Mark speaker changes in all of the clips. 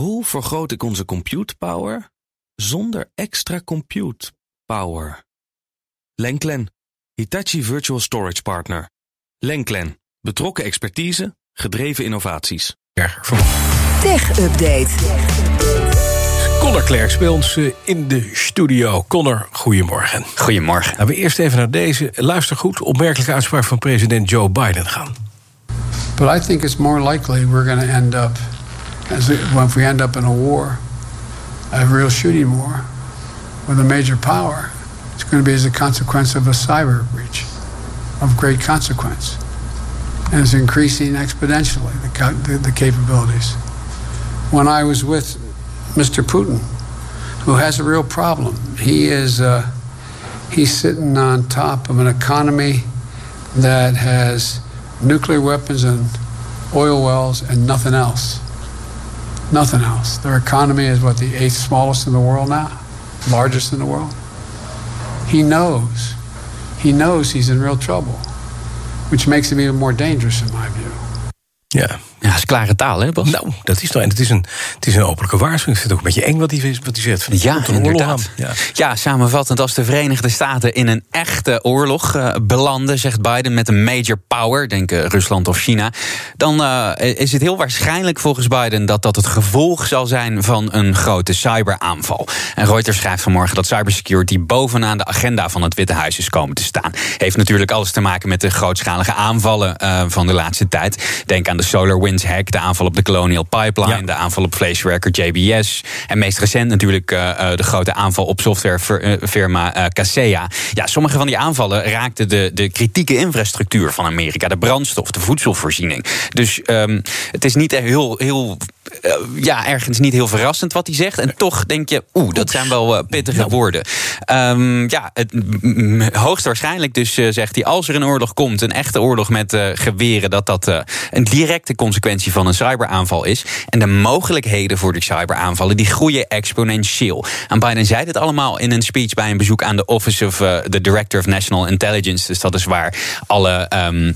Speaker 1: Hoe vergroot ik onze compute power zonder extra compute power? Lenklen, Hitachi Virtual Storage Partner. Lenklen, betrokken expertise, gedreven innovaties.
Speaker 2: Tech Update.
Speaker 3: Connor Klerks bij ons eh, in de studio. Connor, goedemorgen.
Speaker 4: Goedemorgen.
Speaker 3: Laten we eerst even naar deze, luister goed, opmerkelijke uitspraak van president Joe Biden gaan.
Speaker 5: But I think it's more likely we're going to end up, as if we end up in a war, a real shooting war with a major power. It's going to be as a consequence of a cyber breach of great consequence. And it's increasing exponentially, the, the, the capabilities. When I was with Mr. Putin, who has a real problem, he is uh, he's sitting on top of an economy that has nuclear weapons and oil wells and nothing else. Nothing else. Their economy is what the eighth smallest in the world now, largest in the world. He knows. He knows he's in real trouble, which makes him even more dangerous in my view.
Speaker 3: Ja.
Speaker 4: Ja, dat is klare taal, hè, Bas?
Speaker 3: Nou, dat is nou. En het is een, het is een openlijke waarschuwing. Ik vind het ook een beetje eng wat hij, wat hij zegt. Van,
Speaker 4: Ja, inderdaad.
Speaker 3: Ja.
Speaker 4: Ja. samenvattend, als de Verenigde Staten in een echte oorlog eh, belanden, zegt Biden, met een major power, denk eh, Rusland of China, dan eh, is het heel waarschijnlijk volgens Biden dat dat het gevolg zal zijn van een grote cyberaanval. En Reuters schrijft vanmorgen dat cybersecurity bovenaan de agenda van het Witte Huis is komen te staan. Heeft natuurlijk alles te maken met de grootschalige aanvallen van de laatste tijd. Denk aan de SolarWinds hack, de aanval op de Colonial Pipeline,
Speaker 3: Ja.
Speaker 4: de aanval op vleesverwerker JBS. En meest recent natuurlijk eh, eh, de grote aanval op softwarefirma eh Kaseya. Ja, sommige van die aanvallen raakten de, de kritieke infrastructuur van Amerika. De brandstof, de voedselvoorziening. Dus ehm, het is niet heel, heel eh, ja, ergens niet heel verrassend wat hij zegt. En toch denk je, oeh, dat zijn wel eh, pittige woorden. Ehm, ja, het, hoogstwaarschijnlijk dus eh, zegt hij... als er een oorlog komt, een echte oorlog met geweren... dat dat een directe consequentie van een cyberaanval is. En de mogelijkheden voor de cyberaanvallen... die groeien exponentieel. En Biden zei dit allemaal in een speech... bij een bezoek aan de Office of the Director of National Intelligence. Dus dat is waar alle... ehm,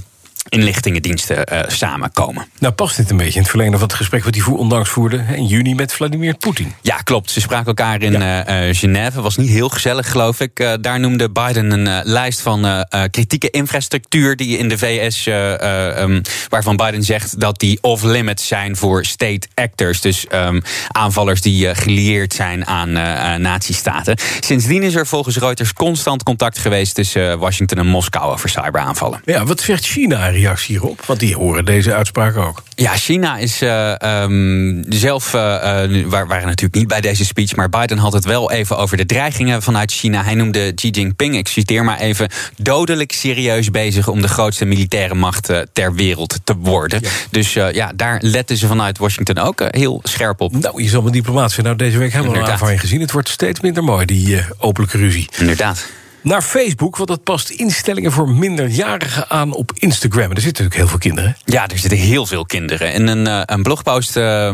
Speaker 4: inlichtingendiensten eh, samenkomen.
Speaker 3: Nou past dit een beetje in het verlengde van het gesprek... wat hij ondanks voerde in juni met Vladimir Poetin.
Speaker 4: Ja, klopt. Ze spraken elkaar in eh, eh, Genève. Was niet heel gezellig, geloof ik. Daar noemde Biden een lijst van kritieke infrastructuur die in de VS, eh, eh, ehm, waarvan Biden zegt dat die off-limits zijn voor state actors. Dus ehm, aanvallers die gelieerd zijn aan nazistaten. Sindsdien is er volgens Reuters constant contact geweest tussen Washington en Moskou over cyberaanvallen.
Speaker 3: Ja, wat zegt China in reactie hierop? Want die horen deze uitspraak ook.
Speaker 4: Ja, China is eh, ehm, zelf, waar waren natuurlijk niet bij deze speech, maar Biden had het wel even over de dreigingen vanuit China. Hij noemde Xi Jinping, ik citeer maar even, dodelijk serieus bezig om de grootste militaire macht ter wereld te worden. Dus ja, daar letten ze vanuit Washington ook heel scherp op.
Speaker 3: Nou, je zal met diplomaat zijn. Nou, deze week hebben we een
Speaker 4: Inderdaad.
Speaker 3: aanvang gezien. Het wordt steeds minder mooi, die openlijke ruzie.
Speaker 4: Inderdaad.
Speaker 3: Naar Facebook, want dat past instellingen voor minderjarigen aan op Instagram. En er zitten natuurlijk heel veel kinderen.
Speaker 4: Ja, er zitten heel veel kinderen. In een, eh, een blogpost eh,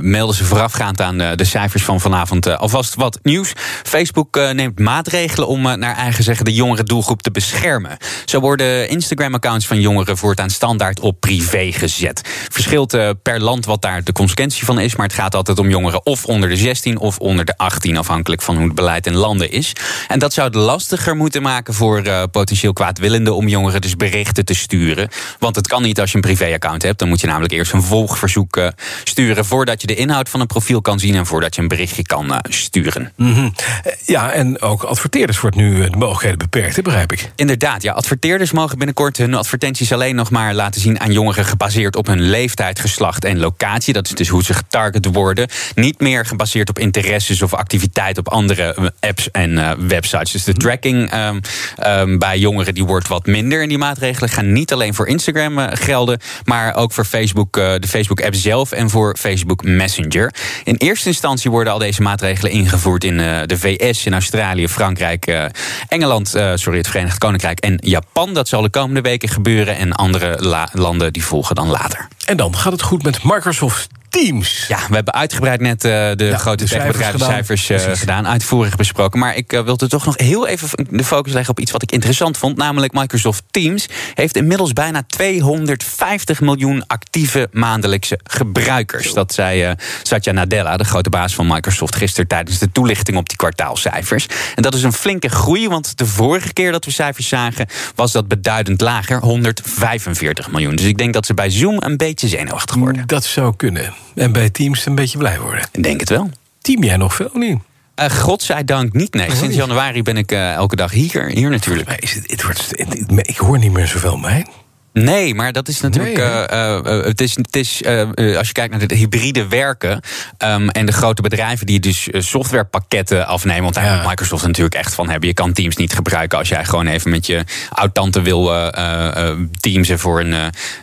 Speaker 4: melden ze voorafgaand aan eh, de cijfers van vanavond alvast wat nieuws. Facebook neemt maatregelen om naar eigen zeggen de jongere doelgroep te beschermen. Zo worden Instagram-accounts van jongeren voortaan standaard op privé gezet. Verschilt per land wat daar de consequentie van is, maar het gaat altijd om jongeren of onder de 16 of onder de 18, afhankelijk van hoe het beleid in landen is. En dat zou het lastiger moeten maken voor eh, potentieel kwaadwillenden om jongeren dus berichten te sturen. Want het kan niet als je een privé-account hebt. Dan moet je namelijk eerst een volgverzoek eh, sturen voordat je de inhoud van een profiel kan zien en voordat je een berichtje kan eh, sturen.
Speaker 3: Mhm. Ja, en ook adverteerders wordt nu de mogelijkheden beperkt, hè, begrijp ik.
Speaker 4: Inderdaad, ja. Adverteerders mogen binnenkort hun advertenties alleen nog maar laten zien aan jongeren gebaseerd op hun leeftijd, geslacht en locatie. Dat is dus hoe ze getarget worden. Niet meer gebaseerd op interesses of activiteit op andere apps en websites. Dus de ehm, ehm, bij jongeren die wordt wat minder. En die maatregelen gaan niet alleen voor Instagram eh, gelden, maar ook voor Facebook, eh, de Facebook-app zelf en voor Facebook Messenger. In eerste instantie worden al deze maatregelen ingevoerd in eh, de VS, in Australië, Frankrijk, Engeland, sorry, het Verenigd Koninkrijk en Japan. Dat zal de komende weken gebeuren en andere la- landen die volgen dan later.
Speaker 3: En dan gaat het goed met Microsoft Teams.
Speaker 4: Ja, we hebben uitgebreid net uh, de
Speaker 3: Ja,
Speaker 4: grote
Speaker 3: cijfers
Speaker 4: techbedrijvencijfers
Speaker 3: gedaan.
Speaker 4: uh, uitvoerig besproken. Maar ik uh, wilde toch nog heel even de focus leggen op iets wat ik interessant vond. Namelijk Microsoft Teams heeft inmiddels bijna 250 miljoen actieve maandelijkse gebruikers. Dat zei Satya Nadella, de grote baas van Microsoft, gisteren tijdens de toelichting op die kwartaalcijfers. En dat is een flinke groei, want de vorige keer dat we cijfers zagen, was dat beduidend lager, 145 miljoen. Dus ik denk dat ze bij Zoom een beetje zenuwachtig worden.
Speaker 3: Dat zou kunnen. En bij Teams een beetje blij worden.
Speaker 4: Ik denk het wel.
Speaker 3: Team jij nog veel niet?
Speaker 4: Uh, godzijdank niet, nee. Sinds
Speaker 3: niet.
Speaker 4: januari ben ik uh, elke dag hier, hier natuurlijk.
Speaker 3: Is het, het wordt, het- ik hoor niet meer zoveel bij.
Speaker 4: Nee, maar dat is natuurlijk.
Speaker 3: Nee,
Speaker 4: eh, eh, het is, het is eh, eh, als je kijkt naar het hybride werken. ehm, en de grote bedrijven die dus eh, softwarepakketten afnemen. Want daar
Speaker 3: Ja.
Speaker 4: moet Microsoft natuurlijk echt van hebben. Je kan Teams niet gebruiken als jij gewoon even met je oud-tante wil eh, eh, eh, Teamsen voor een.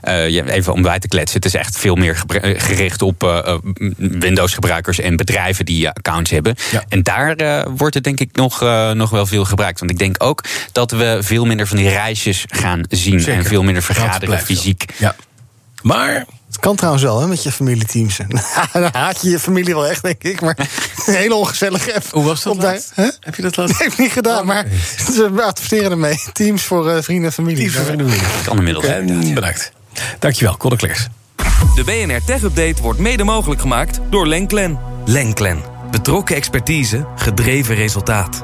Speaker 4: eh, eh, even om bij te kletsen. Het is echt veel meer eh, gericht op eh, eh, Windows-gebruikers en bedrijven die eh, accounts hebben.
Speaker 3: Ja.
Speaker 4: En daar eh, wordt het denk ik nog, eh, nog wel veel gebruikt. Want ik denk ook dat we veel minder van die reisjes gaan zien.
Speaker 3: Zeker.
Speaker 4: En veel minder
Speaker 3: Dat
Speaker 4: vergaderen
Speaker 3: zo.
Speaker 4: fysiek.
Speaker 3: Ja. Maar
Speaker 6: Het kan trouwens wel, hè, met je familieteams. Dan haat je je familie wel echt, denk ik. Maar een hele ongezellige app.
Speaker 3: hoe was dat laatst?
Speaker 6: Hè?
Speaker 3: Heb je dat laatst?
Speaker 6: Heeft niet gedaan, maar ze adverteren ermee. Teams voor eh, vrienden en familie.
Speaker 3: Teams voor vrienden en familie.
Speaker 4: Kan inmiddels.
Speaker 3: En bedankt. Dankjewel, Conor Kleers.
Speaker 1: De BNR Tech Update wordt mede mogelijk gemaakt door Lenklen. Lenklen. Betrokken expertise, gedreven resultaat.